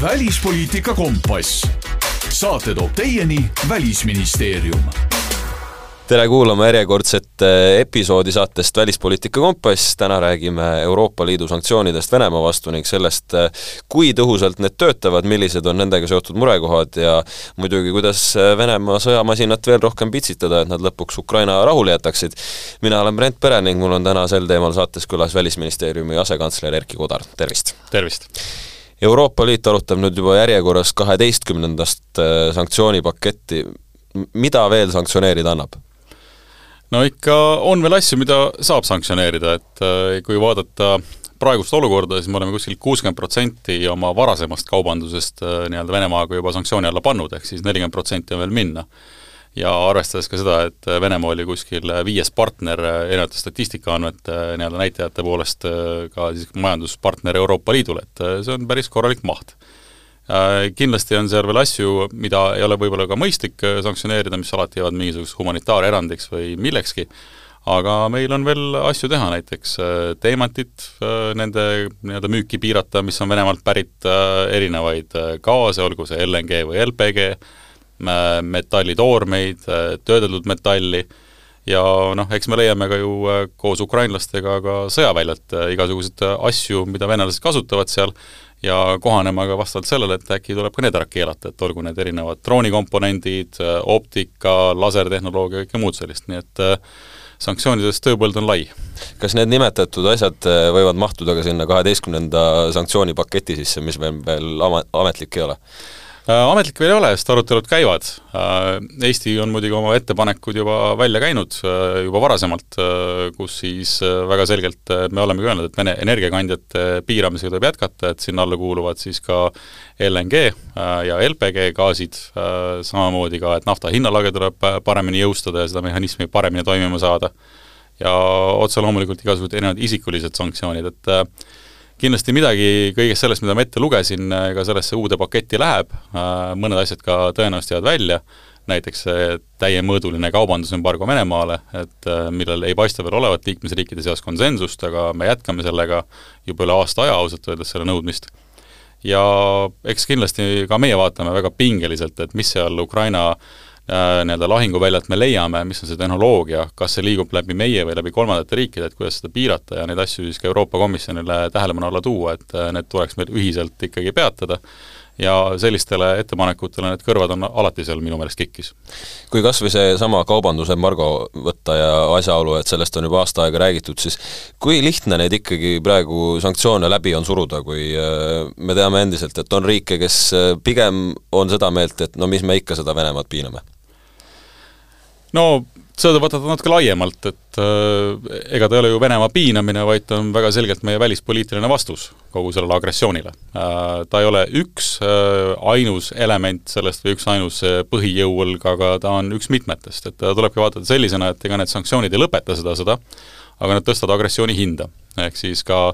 välispoliitika kompass. saate toob teieni Välisministeerium tere kuulama järjekordset eh, episoodi saatest Välispoliitika kompass, täna räägime Euroopa Liidu sanktsioonidest Venemaa vastu ning sellest, eh, kui tõhusalt need töötavad, millised on nendega seotud murekohad ja muidugi, kuidas eh, Venemaa sõjamasinat veel rohkem pitsitada, et nad lõpuks Ukraina rahule jätaksid. mina olen Brent Pere ning mul on täna sel teemal saates külas Välisministeeriumi asekantsler Erkki Kodar, tervist! tervist! Euroopa Liit arutab nüüd juba järjekorras kaheteistkümnendast sanktsioonipaketti, mida veel sanktsioneerida annab? no ikka on veel asju, mida saab sanktsioneerida, et äh, kui vaadata praegust olukorda, siis me oleme kuskil kuuskümmend protsenti oma varasemast kaubandusest äh, nii-öelda Venemaaga juba sanktsiooni alla pannud, ehk siis nelikümmend protsenti on veel minna. Ja arvestades ka seda, et Venemaa oli kuskil viies partner erinevate statistikaandmete nii-öelda näitajate poolest ka siis majanduspartner Euroopa Liidule, et see on päris korralik maht. Äh, kindlasti on seal veel asju, mida ei ole võib-olla ka mõistlik äh, sanktsioneerida, mis alati jäävad mingisuguseks humanitaarerandiks või millekski, aga meil on veel asju teha, näiteks äh, teemantit, nende nii-öelda müüki piirata, mis on Venemaalt pärit, erinevaid gaase, olgu see LNG või LPG, metallitoormeid, töödeldud metalli, ja noh, eks me leiame ka ju koos ukrainlastega ka sõjaväljalt igasuguseid asju, mida venelased kasutavad seal, ja kohanema ka vastavalt sellele, et äkki tuleb ka need ära keelata, et olgu need erinevad droonikomponendid, optika, lasertehnoloogia, kõike muud sellist, nii et äh, sanktsioonidest tööpõld on lai. kas need nimetatud asjad äh, võivad mahtuda ka sinna kaheteistkümnenda sanktsioonipaketi sisse, mis meil veel ametlik ei ole? Äh, ametlik veel ei ole, sest arutelud käivad. Äh, Eesti on muidugi oma ettepanekud juba välja käinud äh, juba varasemalt, kus siis väga selgelt me olemegi öelnud, et Vene energiakandjate piiramisega tuleb jätkata, et sinna alla kuuluvad siis ka LNG ja LPG gaasid, samamoodi ka, et nafta hinnalage tuleb paremini jõustada ja seda mehhanismi paremini toimima saada. ja otse loomulikult igasugused erinevad isikulised sanktsioonid, et kindlasti midagi kõigest sellest, mida ma ette lugesin, ka sellesse uude paketti läheb, äh, mõned asjad ka tõenäoliselt jäävad välja, näiteks täiemõõduline kaubandusembargo Venemaale, et äh, millel ei paista veel olevat liikmesriikide seas konsensust, aga me jätkame sellega juba üle aasta aja ausalt öeldes, selle nõudmist. ja eks kindlasti ka meie vaatame väga pingeliselt, et mis seal Ukraina Äh, nii-öelda lahinguväljalt me leiame, mis on see tehnoloogia, kas see liigub läbi meie või läbi kolmandate riikide, et kuidas seda piirata ja neid asju siis ka Euroopa Komisjonile tähelepanu alla tuua, et äh, need tuleks meil ühiselt ikkagi peatada ja sellistele ettepanekutele need kõrvad on alati seal minu meelest kikkis. kui kas või seesama kaubandusembargo võtta ja asjaolu, et sellest on juba aasta aega räägitud, siis kui lihtne neid ikkagi praegu sanktsioone läbi on suruda, kui äh, me teame endiselt, et on riike, kes pigem on seda meelt, et no mis me ikka seda Venemaad piiname no seda võtad natuke laiemalt, et äh, ega ta ei ole ju Venemaa piinamine, vaid ta on väga selgelt meie välispoliitiline vastus kogu sellele agressioonile äh,. Ta ei ole üks äh, ainus element sellest või üks ainus äh, põhijõuõlg, aga ta on üks mitmetest, et ta tulebki vaadata sellisena, et ega need sanktsioonid ei lõpeta seda sõda, aga nad tõstavad agressiooni hinda. ehk siis ka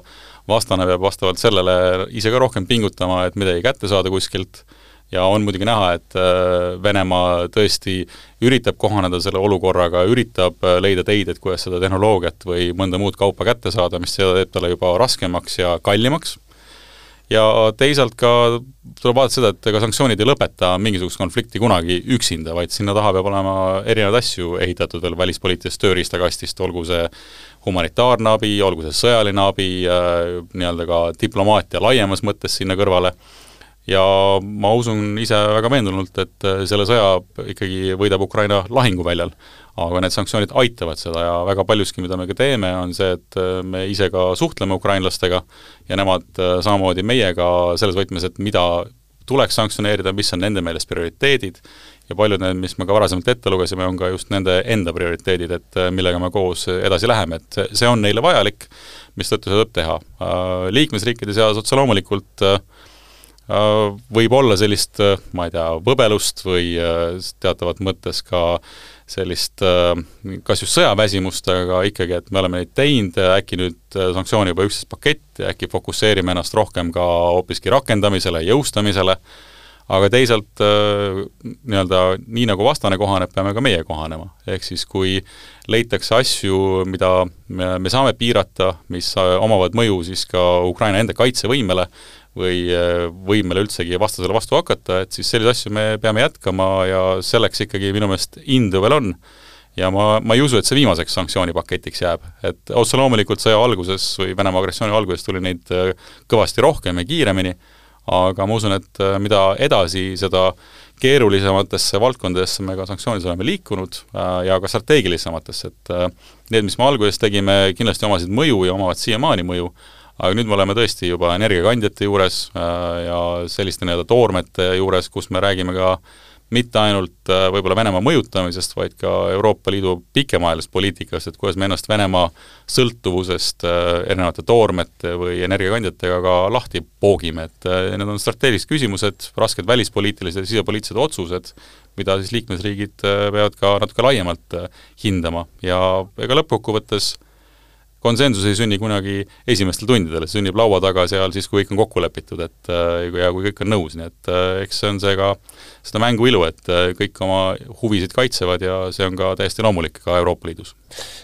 vastane peab vastavalt sellele ise ka rohkem pingutama, et midagi kätte saada kuskilt äh,, ja on muidugi näha, et äh, Venemaa tõesti üritab kohaneda selle olukorraga, üritab äh, leida teid, et kuidas seda tehnoloogiat või mõnda muud kaupa kätte saada, mis seda teeb talle juba raskemaks ja kallimaks, ja teisalt ka tuleb vaadata seda, et ega sanktsioonid ei lõpeta mingisugust konflikti kunagi üksinda, vaid sinna taha peab olema erinevaid asju ehitatud veel välispoliitilisest tööriistakastist, olgu see humanitaarne abi, olgu see sõjaline abi, äh, nii-öelda ka diplomaatia laiemas mõttes sinna kõrvale ja ma usun ise väga veendunult, et äh, selle sõja ikkagi võidab Ukraina lahinguväljal. aga need sanktsioonid aitavad seda ja väga paljuski, mida me ka teeme, on see, et äh, me ise ka suhtleme ukrainlastega ja nemad äh, samamoodi meiega selles võtmes, et mida tuleks sanktsioneerida, mis on nende meelest prioriteedid ja paljud need, mis me ka varasemalt ette lugesime, on ka just nende enda prioriteedid, et millega me koos edasi läheme, et see, see on neile vajalik, mistõttu seda tuleb teha. Liikmesriikide seas otse loomulikult Äh, võib olla sellist, äh, ma ei tea, võbelust või äh, teatavat mõttes ka sellist kas just sõjaväsimust, aga ikkagi, et me oleme neid teinud, äkki nüüd sanktsioon juba üksteist pakett ja äkki fokusseerime ennast rohkem ka hoopiski rakendamisele, jõustamisele, aga teisalt nii-öelda nii, nagu vastane kohaneb, peame ka meie kohanema. ehk siis kui leitakse asju, mida me saame piirata, mis omavad mõju siis ka Ukraina enda kaitsevõimele, või võimele üldsegi vastasele vastu hakata, et siis selliseid asju me peame jätkama ja selleks ikkagi minu meelest indu veel on ja ma, ma ei usu, et see viimaseks sanktsioonipaketiks jääb. et otse loomulikult sõja alguses või Venemaa agressiooni alguses tuli neid äh, kõvasti rohkem ja kiiremini, aga ma usun, et äh, mida edasi, seda keerulisematesse valdkondadesse me ka sanktsioonides oleme liikunud äh, ja ka strateegilisematesse, et need, mis me alguses tegime, kindlasti omasid mõju ja omavad siiamaani mõju, aga nüüd me oleme tõesti juba energiakandjate juures ja selliste nii-öelda toormete juures, kus me räägime ka äh, mitte ainult äh, võib-olla Venemaa mõjutamisest, vaid ka Euroopa Liidu pikemaajalisest poliitikast, et kuidas me ennast Venemaa sõltuvusest äh, erinevate toormete või energiakandjatega ka lahti poogime, et äh, need on strateegilised küsimused, rasked välispoliitilised ja sisepoliitilised otsused, mida siis liikmesriigid peavad ka natuke laiemalt hindama. Ja ega lõppkokkuvõttes konsensus ei sünni kunagi esimestel tundidel, see sünnib laua taga seal siis, kui kõik on kokku lepitud, et äh, ja kui kõik on nõus, nii et äh, eks see on see ka seda mängu ilu, et äh, kõik oma huvisid kaitsevad ja see on ka täiesti loomulik ka Euroopa Liidus.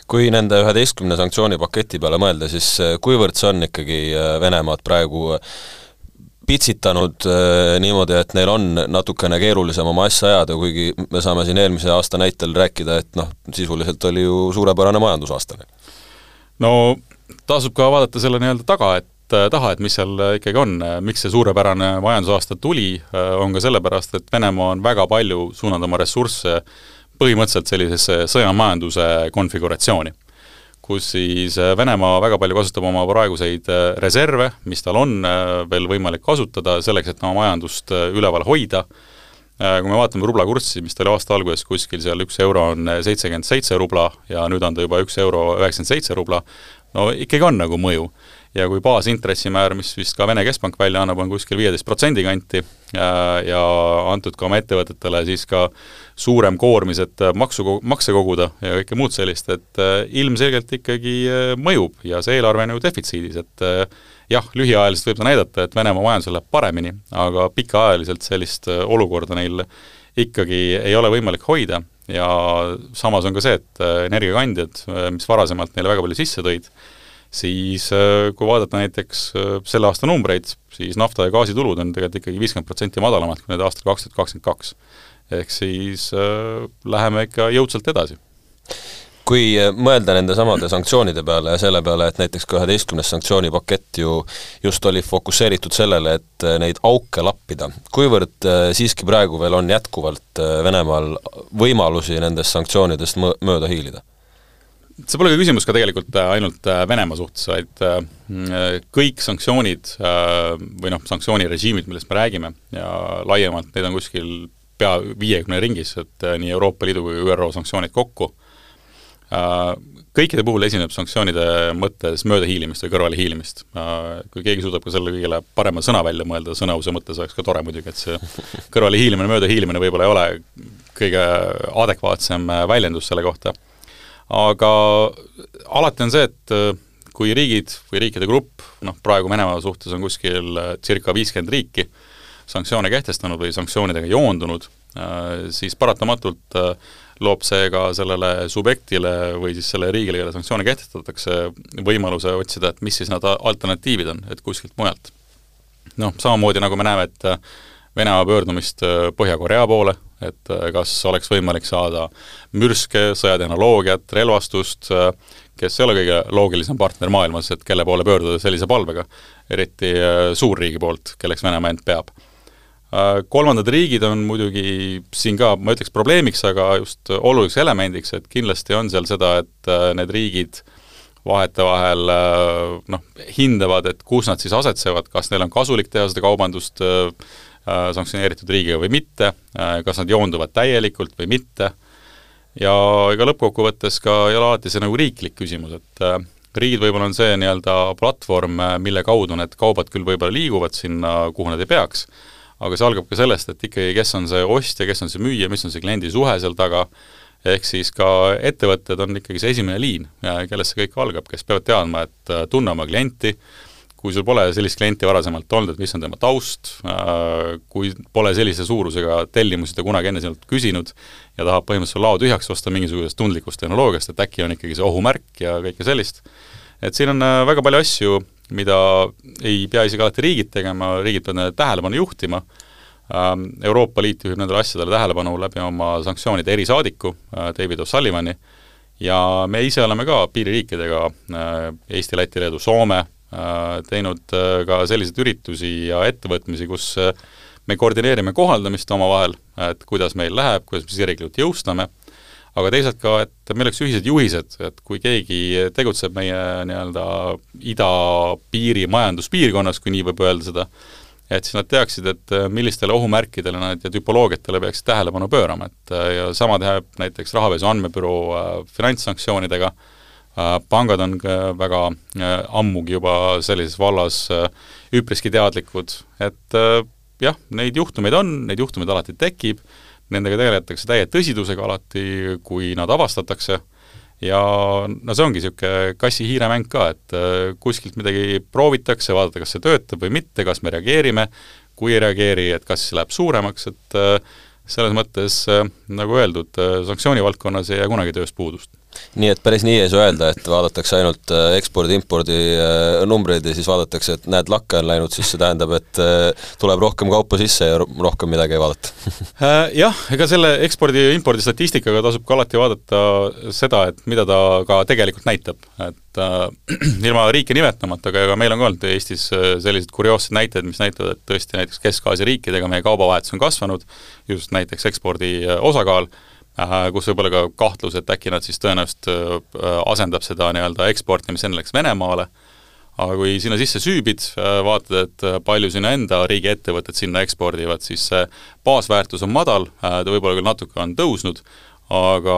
kui nende üheteistkümne sanktsioonipaketi peale mõelda, siis kuivõrd see on ikkagi Venemaad praegu pitsitanud äh, niimoodi, et neil on natukene keerulisem oma asja ajada, kuigi me saame siin eelmise aasta näitel rääkida, et noh, sisuliselt oli ju suurepärane majandusaasta neil no tasub ka vaadata selle nii-öelda taga, et äh, taha, et mis seal äh, ikkagi on, miks see suurepärane majandusaasta tuli, äh, on ka sellepärast, et Venemaa on väga palju suunanud oma ressursse põhimõtteliselt sellisesse sõjamajanduse konfiguratsiooni, kus siis Venemaa väga palju kasutab oma praeguseid reserve, mis tal on veel võimalik kasutada selleks, et oma majandust üleval hoida, kui me vaatame rubla kurssi, mis ta oli aasta alguses kuskil seal üks euro on seitsekümmend seitse rubla ja nüüd on ta juba üks euro üheksakümmend seitse rubla, no ikkagi on nagu mõju. ja kui baasintressimäär, mis vist ka Vene Keskpank välja annab, on kuskil viieteist protsendi kanti ja, ja antud ka oma ettevõtetele siis ka suurem koormis, et maksu, makse koguda ja kõike muud sellist, et äh, ilmselgelt ikkagi äh, mõjub ja see eelarve on ju defitsiidis, et äh, jah, lühiajaliselt võib ta näidata, et Venemaa majandusel läheb paremini, aga pikaajaliselt sellist äh, olukorda neil ikkagi ei ole võimalik hoida ja samas on ka see, et äh, energiakandjad, äh, mis varasemalt neile väga palju sisse tõid, siis kui vaadata näiteks selle aasta numbreid, siis nafta- ja gaasitulud on tegelikult ikkagi viiskümmend protsenti madalamad kui need aastal kaks tuhat kakskümmend kaks. ehk siis äh, läheme ikka jõudsalt edasi kui äh, mõelda nende samade sanktsioonide peale ja selle peale, et näiteks ka üheteistkümnes sanktsioonipakett ju just oli fokusseeritud sellele, et äh, neid auke lappida, kuivõrd äh, siiski praegu veel on jätkuvalt Venemaal võimalusi nendest sanktsioonidest mõ-, mööda hiilida? see pole ka küsimus ka tegelikult ainult Venemaa suhtes, vaid kõik sanktsioonid või noh, sanktsioonirežiimid, millest me räägime ja laiemalt, neid on kuskil pea viiekümne ringis, et nii Euroopa Liidu kui ÜRO sanktsioonid kokku kõikide puhul esineb sanktsioonide mõttes möödahiilimist või kõrvalehiilimist. Äh, kui keegi suudab ka selle kõigele parema sõna välja mõelda, sõnause mõttes oleks ka tore muidugi, et see kõrvalehiilimine, möödahiilimine võib-olla ei ole kõige adekvaatsem äh, väljendus selle kohta. aga alati on see, et kui riigid või riikide grupp, noh praegu Venemaa suhtes on kuskil circa viiskümmend riiki, sanktsioone kehtestanud või sanktsioonidega joondunud, siis paratamatult äh, loob see ka sellele subjektile või siis sellele riigile, kelle sanktsioone kehtestatakse, võimaluse otsida, et mis siis need alternatiivid on, et kuskilt mujalt. noh, samamoodi nagu me näeme, et Venemaa pöördumist Põhja-Korea poole, et kas oleks võimalik saada mürske, sõjatehnoloogiat, relvastust, kes ei ole kõige loogilisem partner maailmas, et kelle poole pöörduda sellise palvega, eriti suurriigi poolt, kelleks Venemaa end peab Äh, kolmandad riigid on muidugi siin ka, ma ütleks probleemiks, aga just oluliseks elemendiks, et kindlasti on seal seda, et äh, need riigid vahetevahel äh, noh, hindavad, et kus nad siis asetsevad, kas neil on kasulik teha seda kaubandust sanktsioneeritud riigiga või mitte, kas nad joonduvad täielikult või mitte, ja ega lõppkokkuvõttes ka ei ole alati see nagu riiklik küsimus, et riigid võib-olla on see nii-öelda platvorm, mille kaudu need kaubad küll võib-olla liiguvad sinna, kuhu nad ei peaks, aga see algab ka sellest, et ikkagi, kes on see ostja, kes on see müüja, mis on see kliendi suhe seal taga, ehk siis ka ettevõtted on ikkagi see esimene liin, kellest see kõik algab, kes peavad teadma, et äh, tunne oma klienti, kui sul pole sellist klienti varasemalt olnud, et mis on tema taust, kui pole sellise suurusega tellimusi ta kunagi enne sinult küsinud ja tahab põhimõtteliselt lao tühjaks osta mingisugusest tundlikust tehnoloogiast, et äkki on ikkagi see ohumärk ja kõike sellist, et siin on väga palju asju, mida ei pea isegi alati riigid tegema, riigid peavad nendele tähelepanu juhtima, ähm, Euroopa Liit juhib nendele asjadele tähelepanu läbi oma sanktsioonide erisaadiku, äh, David O'Sullivani, ja me ise oleme ka piiririikidega, äh, Eesti, Läti, Leedu, Soome, äh, teinud ka selliseid üritusi ja ettevõtmisi, kus me koordineerime kohaldamist omavahel, et kuidas meil läheb, kuidas me siseriiklikult jõustame, aga teisalt ka, et meil oleks ühised juhised, et kui keegi tegutseb meie nii-öelda idapiiri majanduspiirkonnas, kui nii võib öelda seda, et siis nad teaksid, et millistele ohumärkidele nad ja tüpoloogiatele peaksid tähelepanu pöörama, et ja sama teeb näiteks Rahapesu Andmebüroo äh, finantssanktsioonidega. Äh,, pangad on väga äh, ammugi juba sellises vallas äh, üpriski teadlikud, et äh, jah, neid juhtumeid on, neid juhtumeid alati tekib, nendega tegeletakse täie tõsidusega alati, kui nad avastatakse, ja no see ongi niisugune kassi-hiire mäng ka, et äh, kuskilt midagi proovitakse, vaadata, kas see töötab või mitte, kas me reageerime, kui ei reageeri, et kas läheb suuremaks, et äh, selles mõttes, äh, nagu öeldud, sanktsioonivaldkonnas ei jää kunagi tööst puudust nii et päris nii ei saa öelda, et vaadatakse ainult äh, ekspordi-impordi äh, numbreid ja siis vaadatakse, et näed, lakke on läinud, siis see tähendab, et äh, tuleb rohkem kaupa sisse ja rohkem midagi ei vaadata. Jah, ega selle ekspordi ja impordi statistikaga tasub ka alati vaadata seda, et mida ta ka tegelikult näitab, et äh, ilma riike nimetamata, aga ega meil on ka olnud Eestis selliseid kurioossed näiteid, mis näitavad, et tõesti näiteks Kesk-Aasia riikidega meie kaubavahetus on kasvanud, just näiteks ekspordi osakaal, Äh, kus võib olla ka kahtlus, et äkki nad siis tõenäoliselt äh, asendab seda nii-öelda eksporti, mis enne läks Venemaale, aga kui sinna sisse süübid, äh, vaatad, et palju sinu enda riigi ettevõtted sinna ekspordivad, siis see baasväärtus on madal, ta võib-olla küll natuke on tõusnud, aga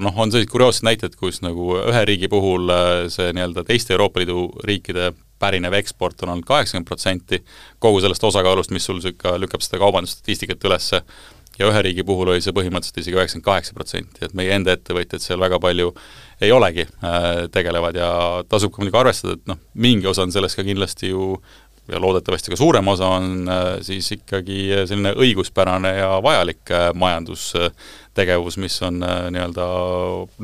noh, on sellised kurioossed näited, kus nagu ühe riigi puhul see nii-öelda teiste Euroopa Liidu riikide pärinev eksport on olnud kaheksakümmend protsenti kogu sellest osakaalust, mis sul niisugune lükkab seda kaubandusstatistikat üles, ja ühe riigi puhul oli see põhimõtteliselt isegi üheksakümmend kaheksa protsenti, et meie enda ettevõtjad seal väga palju ei olegi äh,, tegelevad ja tasub ka muidugi arvestada, et noh, mingi osa on sellest ka kindlasti ju ja loodetavasti ka suurem osa on äh, siis ikkagi selline õiguspärane ja vajalik äh, majandustegevus, mis on äh, nii-öelda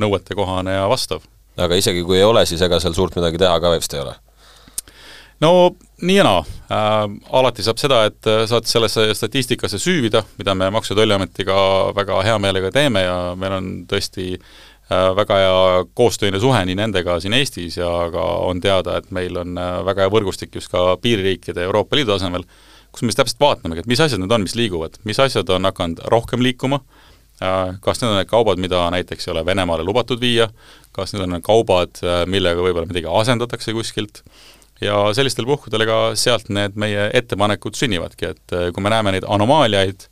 nõuetekohane ja vastav. aga isegi kui ei ole, siis ega seal suurt midagi teha ka vist ei ole? no nii ja naa. Äh,, alati saab seda, et äh, saad sellesse statistikasse süüvida, mida me Maksu- ja Tolliametiga väga hea meelega teeme ja meil on tõesti äh, väga hea koostöine suhe nii nendega siin Eestis ja ka on teada, et meil on äh, väga hea võrgustik just ka piiririikide Euroopa Liidu tasemel, kus me siis täpselt vaatamegi, et mis asjad need on, mis liiguvad, mis asjad on hakanud rohkem liikuma, äh, kas need on need kaubad, mida näiteks ei ole Venemaale lubatud viia, kas need on need kaubad, millega võib-olla midagi asendatakse kuskilt, ja sellistel puhkudel ega sealt need meie ettepanekud sünnivadki, et äh, kui me näeme neid anomaaliaid,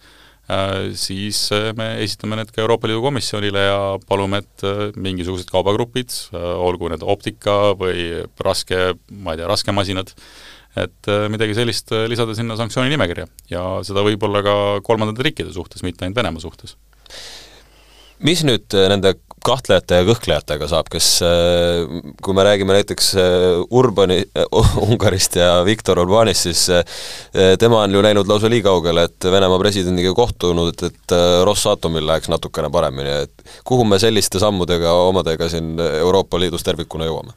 äh, siis äh, me esitame need ka Euroopa Liidu Komisjonile ja palume, et mingisugused kaubagrupid, olgu need optika või raske, ma ei tea, raskemasinad, et midagi sellist lisada sinna sanktsiooni nimekirja. Ja seda võib-olla ka kolmandate riikide suhtes, mitte ainult Venemaa suhtes mis nüüd nende kahtlejate ja kõhklejatega saab, kes, äh, kui me räägime näiteks äh, Urbani Ungarist ja Viktor Orbanist, siis tema on ju läinud lausa nii kaugele, et Venemaa presidendiga kohtunud, et Rosatomil läheks natukene paremini, et kuhu me selliste sammudega omadega siin Euroopa Liidus tervikuna jõuame?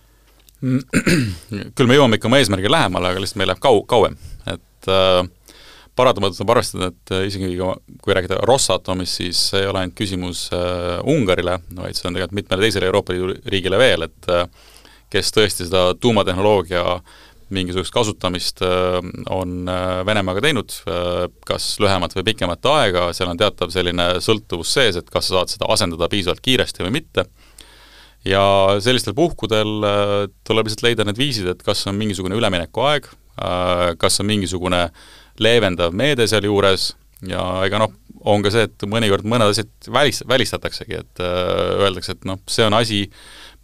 küll me jõuame ikka oma eesmärgile lähemale, aga lihtsalt meil läheb kau-, kauem, et äh, paratamatult tuleb arvestada, et äh, isegi kui rääkida Rossatomist, siis see ei ole ainult küsimus äh, Ungarile, vaid see on tegelikult mitmele teisele Euroopa Liidu riigile veel, et äh, kes tõesti seda tuumatehnoloogia mingisugust kasutamist on Venemaaga teinud, kas lühemat või pikemat aega, seal on teatav selline sõltuvus sees, et kas sa saad seda asendada piisavalt kiiresti või mitte, ja sellistel puhkudel tuleb lihtsalt leida need viisid, et kas on mingisugune üleminekuaeg, kas on mingisugune äh, leevendav meede sealjuures ja ega noh, on ka see, et mõnikord mõned asjad välis, välistataksegi, et äh, öeldakse, et noh, see on asi,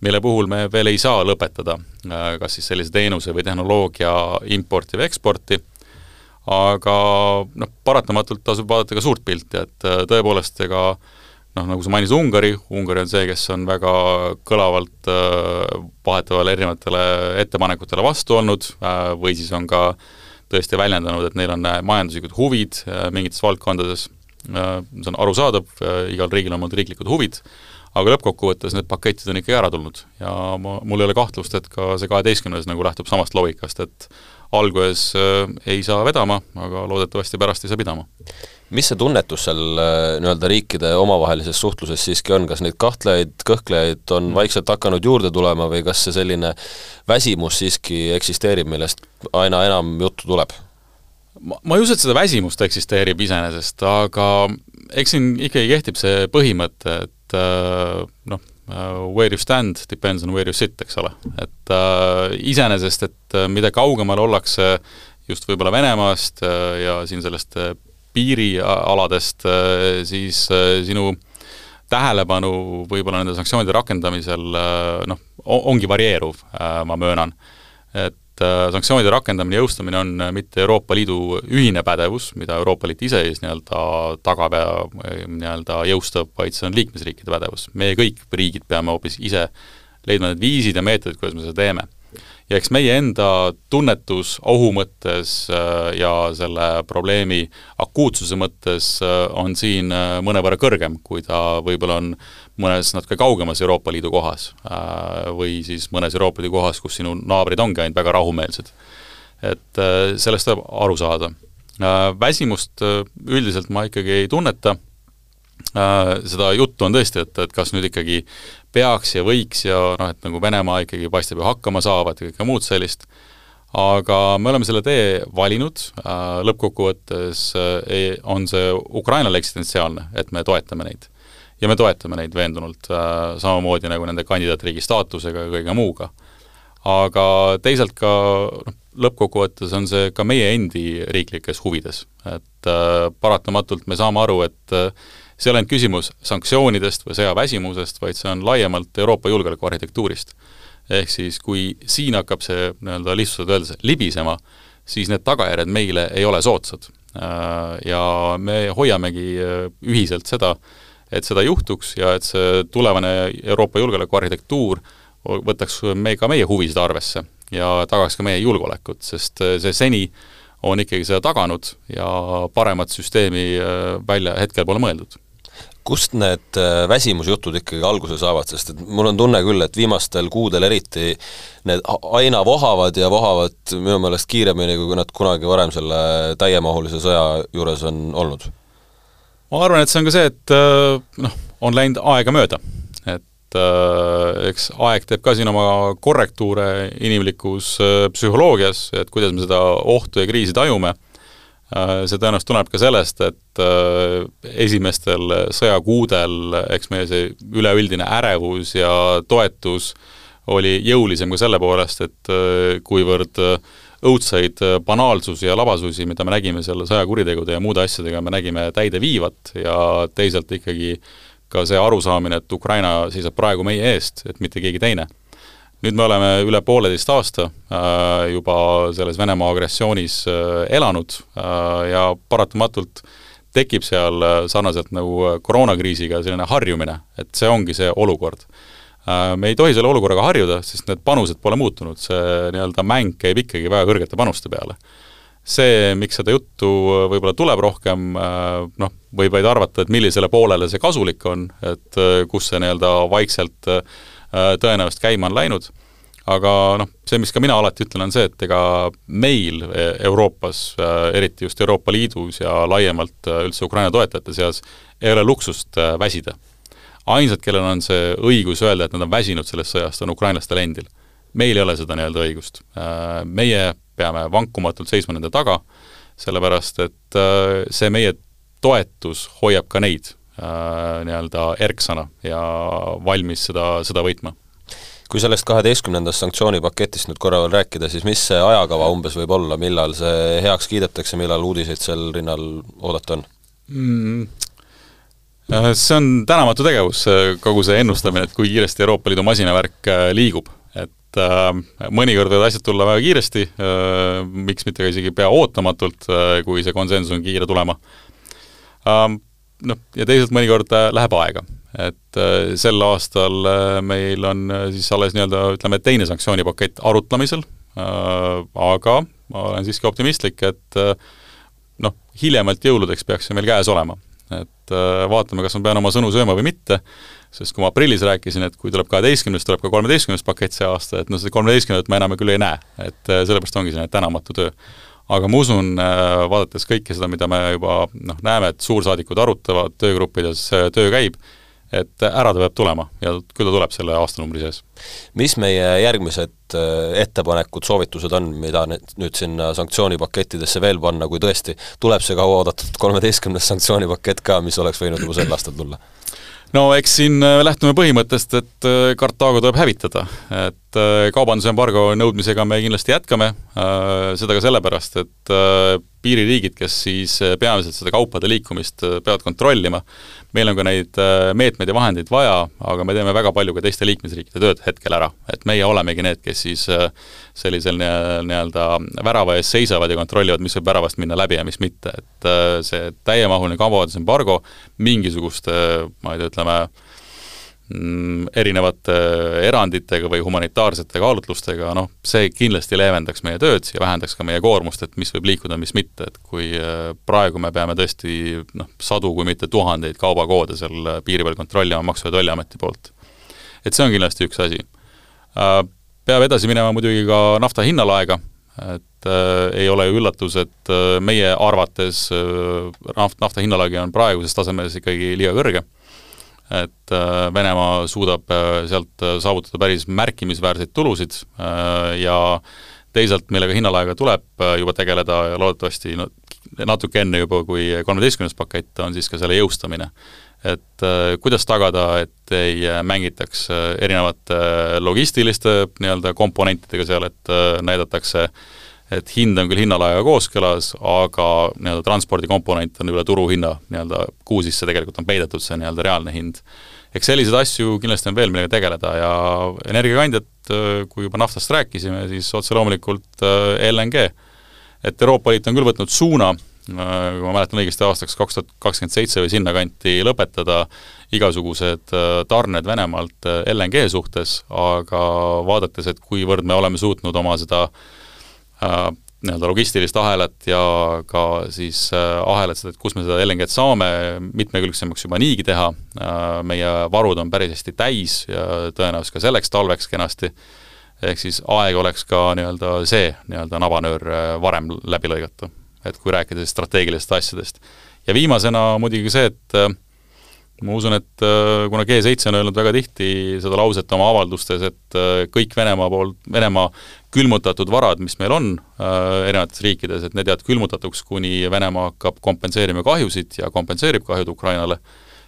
mille puhul me veel ei saa lõpetada äh, kas siis sellise teenuse või tehnoloogia importi või eksporti, aga noh, paratamatult tasub vaadata ka suurt pilti, et äh, tõepoolest, ega noh, nagu sa mainisid Ungari, Ungari on see, kes on väga kõlavalt vahetevahel erinevatele ettepanekutele vastu olnud või siis on ka tõesti väljendanud, et neil on majanduslikud huvid mingites valdkondades, see on arusaadav, igal riigil on omad riiklikud huvid, aga lõppkokkuvõttes need paketid on ikkagi ära tulnud. Ja ma, mul ei ole kahtlust, et ka see kaheteistkümnes nagu lähtub samast loogikast, et alguses äh, ei saa vedama, aga loodetavasti pärast ei saa pidama. mis see tunnetus seal äh, nii-öelda riikide omavahelises suhtluses siiski on, kas neid kahtlejaid, kõhklejaid on mm. vaikselt hakanud juurde tulema või kas see selline väsimus siiski eksisteerib, millest aina enam juttu tuleb? ma, ma ei usu, et seda väsimust eksisteerib iseenesest, aga eks siin ikkagi kehtib see põhimõte, et äh, noh, where you stand depends on where you sit, eks ole. et uh, iseenesest, et uh, mida kaugemal ollakse just võib-olla Venemaast uh, ja siin sellest uh, piirialadest uh,, siis uh, sinu tähelepanu võib-olla nende sanktsioonide rakendamisel uh, noh, ongi varieeruv uh,, ma möönan. et et äh, sanktsioonide rakendamine, jõustamine on äh, mitte Euroopa Liidu ühine pädevus, mida Euroopa Liit ise siis nii-öelda tagab ja äh, nii-öelda jõustab, vaid see on liikmesriikide pädevus. meie kõik riigid peame hoopis ise leidma need viisid ja meetodid, kuidas me seda teeme ja eks meie enda tunnetus ohu mõttes äh, ja selle probleemi akuutsuse mõttes äh, on siin äh, mõnevõrra kõrgem, kui ta võib-olla on mõnes natuke kaugemas Euroopa Liidu kohas või siis mõnes Euroopa Liidu kohas, kus sinu naabrid ongi ainult väga rahumeelsed. et sellest tuleb aru saada. Väsimust üldiselt ma ikkagi ei tunneta, seda juttu on tõesti, et, et kas nüüd ikkagi peaks ja võiks ja noh, et nagu Venemaa ikkagi paistab ju hakkama saavat ja kõike muud sellist, aga me oleme selle tee valinud, äh, lõppkokkuvõttes äh, on see Ukrainale eksistentsiaalne, et me toetame neid. ja me toetame neid veendunult, äh, samamoodi nagu nende kandidaatriigi staatusega ja kõige muuga. aga teisalt ka noh, lõppkokkuvõttes on see ka meie endi riiklikes huvides, et paratamatult me saame aru, et see ei ole ainult küsimus sanktsioonidest või sõjaväsimusest, vaid see on laiemalt Euroopa julgeolekuarhitektuurist. ehk siis, kui siin hakkab see nii-öelda lihtsustatult öeldes libisema, siis need tagajärjed meile ei ole soodsad. Äh, ja me hoiamegi äh, ühiselt seda, et seda juhtuks ja et see tulevane Euroopa julgeolekuarhitektuur võtaks me, ka meie huvisid arvesse ja tagaks ka meie julgeolekut, sest äh, see seni on ikkagi seda taganud ja paremat süsteemi välja hetkel pole mõeldud kust need äh, väsimusjutud ikkagi alguse saavad, sest et mul on tunne küll, et viimastel kuudel eriti need aina vohavad ja vohavad minu meelest kiiremini, kui nad kunagi varem selle täiemahulise sõja juures on olnud? ma arvan, et see on ka see, et noh, on läinud aega mööda. Et äh, eks aeg teeb ka siin oma korrektuure inimlikus psühholoogias, et kuidas me seda ohtu ja kriisi tajume. Äh, see tõenäoliselt tuleneb ka sellest, et äh, esimestel sõjakuudel eks meie see üleüldine ärevus ja toetus oli jõulisem ka selle poolest, et äh, kuivõrd õudseid banaalsusi ja labasusi, mida me nägime selle sõjakuritegude ja muude asjadega, me nägime täide viivat ja teisalt ikkagi ka see arusaamine, et Ukraina seisab praegu meie eest, et mitte keegi teine nüüd me oleme üle pooleteist aasta äh, juba selles Venemaa agressioonis äh, elanud äh, ja paratamatult tekib seal sarnaselt nagu koroonakriisiga selline harjumine, et see ongi see olukord. Me ei tohi selle olukorraga harjuda, sest need panused pole muutunud, see nii-öelda mäng käib ikkagi väga kõrgete panuste peale. See, miks seda juttu võib-olla tuleb rohkem, noh, võib vaid arvata, et millisele poolele see kasulik on, et kus see nii-öelda vaikselt äh, Äh, tõenäoliselt käima on läinud, aga noh, see, mis ka mina alati ütlen, on see, et ega meil e, Euroopas, äh, eriti just Euroopa Liidus ja laiemalt äh, üldse Ukraina toetajate seas, ei ole luksust väsida. ainsad, kellel on see õigus öelda, et nad on väsinud sellest sõjast, on ukrainlastel endil. meil ei ole seda nii-öelda õigust. Meie peame vankumatult seisma nende taga, sellepärast et see meie toetus hoiab ka neid Äh, nii-öelda erksana ja valmis seda sõda võitma. kui sellest kaheteistkümnendast sanktsioonipaketist nüüd korra veel rääkida, siis mis see ajakava umbes võib olla, millal see heaks kiidetakse, millal uudiseid sel rinnal oodata on mm.? Äh, see on tänamatu tegevus, kogu see ennustamine, et kui kiiresti Euroopa Liidu masinavärk äh, liigub, et äh, mõnikord võivad asjad tulla väga kiiresti äh,, miks mitte ka isegi pea ootamatult äh,, kui see konsensus on kiire tulema äh, noh, ja teisalt mõnikord läheb aega. et sel aastal meil on siis alles nii-öelda ütleme, teine sanktsioonipakett arutlemisel, aga ma olen siiski optimistlik, et noh, hiljemalt jõuludeks peaks see meil käes olema. et vaatame, kas ma pean oma sõnu sööma või mitte, sest kui ma aprillis rääkisin, et kui tuleb kaheteistkümnes, tuleb ka kolmeteistkümnes pakett see aasta, et noh, seda kolmeteistkümnendat ma enam küll ei näe, et sellepärast ongi selline tänamatu töö aga ma usun, äh, vaadates kõike seda, mida me juba noh, näeme, et suursaadikud arutavad, töögruppides töö käib, et ära ta peab tulema ja küll ta tuleb selle aastanumbri sees. mis meie järgmised äh, ettepanekud, soovitused on, mida nüüd sinna sanktsioonipakettidesse veel panna, kui tõesti tuleb see kauaoodatud kolmeteistkümnes sanktsioonipakett ka, mis oleks võinud juba sel aastal tulla? No eks siin äh, lähtume põhimõttest, et Kartaago tuleb hävitada, et kaubandusembargo nõudmisega me kindlasti jätkame, seda ka sellepärast, et piiririigid, kes siis peamiselt seda kaupade liikumist peavad kontrollima, meil on ka neid äh, meetmeid ja vahendeid vaja, aga me teeme väga palju ka teiste liikmesriikide tööd hetkel ära. et meie olemegi need, kes siis äh, sellisel nii-öelda värava ees seisavad ja kontrollivad, mis võib väravast minna läbi ja mis mitte, et äh, see täiemahuline kaubandusembargo mingisuguste, ma ei tea, ütleme, erinevate eranditega või humanitaarsete kaalutlustega, noh, see kindlasti leevendaks meie tööd ja vähendaks ka meie koormust, et mis võib liikuda, mis mitte, et kui äh, praegu me peame tõesti noh, sadu, kui mitte tuhandeid kaubakoode seal piiri peal kontrollima Maksu- ja Tolliameti poolt. et see on kindlasti üks asi. Äh, peab edasi minema muidugi ka nafta hinnalaega, et äh, ei ole ju üllatus, et äh, meie arvates äh, naft, nafta hinnalagi on praeguses tasemes ikkagi liiga kõrge et äh, Venemaa suudab äh, sealt äh, saavutada päris märkimisväärseid tulusid ja teisalt, millega hinnalaega tuleb juba tegeleda ja loodetavasti no natuke enne juba, kui kolmeteistkümnes pakett, on siis ka selle jõustamine. et kuidas tagada, et ei mängitaks erinevate logistiliste nii-öelda komponentidega seal, et näidatakse äh, et hind on küll hinnalaega kooskõlas, aga nii-öelda transpordikomponent on üle turuhinna nii-öelda, kuhu sisse tegelikult on peidetud see nii-öelda reaalne hind. eks selliseid asju kindlasti on veel, millega tegeleda ja energiakandjad, kui juba naftast rääkisime, siis otse loomulikult äh, LNG. et Euroopa Liit on küll võtnud suuna, äh, kui ma mäletan õigesti, aastaks kaks tuhat kakskümmend seitse või sinnakanti lõpetada igasugused äh, tarned Venemaalt LNG suhtes, aga vaadates, et kuivõrd me oleme suutnud oma seda äh, Äh, nii-öelda logistilist ahelat ja ka siis äh, ahelat, seda, et kus me seda LNG-d saame mitmekülgsemaks juba niigi teha, äh, meie varud on päris hästi täis ja tõenäoliselt ka selleks talveks kenasti, ehk siis aeg oleks ka nii-öelda see nii-öelda nabanöör varem läbi lõigata. et kui rääkida siis strateegilistest asjadest. ja viimasena muidugi see, et ma usun, et kuna G7 on öelnud väga tihti seda lauset oma avaldustes, et kõik Venemaa poolt, Venemaa külmutatud varad, mis meil on äh, erinevates riikides, et need jäävad külmutatuks, kuni Venemaa hakkab kompenseerima kahjusid ja kompenseerib kahjud Ukrainale,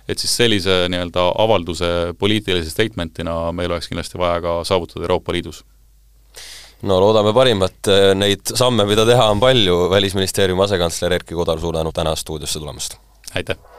et siis sellise nii-öelda avalduse poliitilise statementina meil oleks kindlasti vaja ka saavutada Euroopa Liidus no loodame parimat, neid samme, mida teha, on palju, Välisministeeriumi asekantsler Erkki Kodar, suur tänu täna stuudiosse tulemast! aitäh!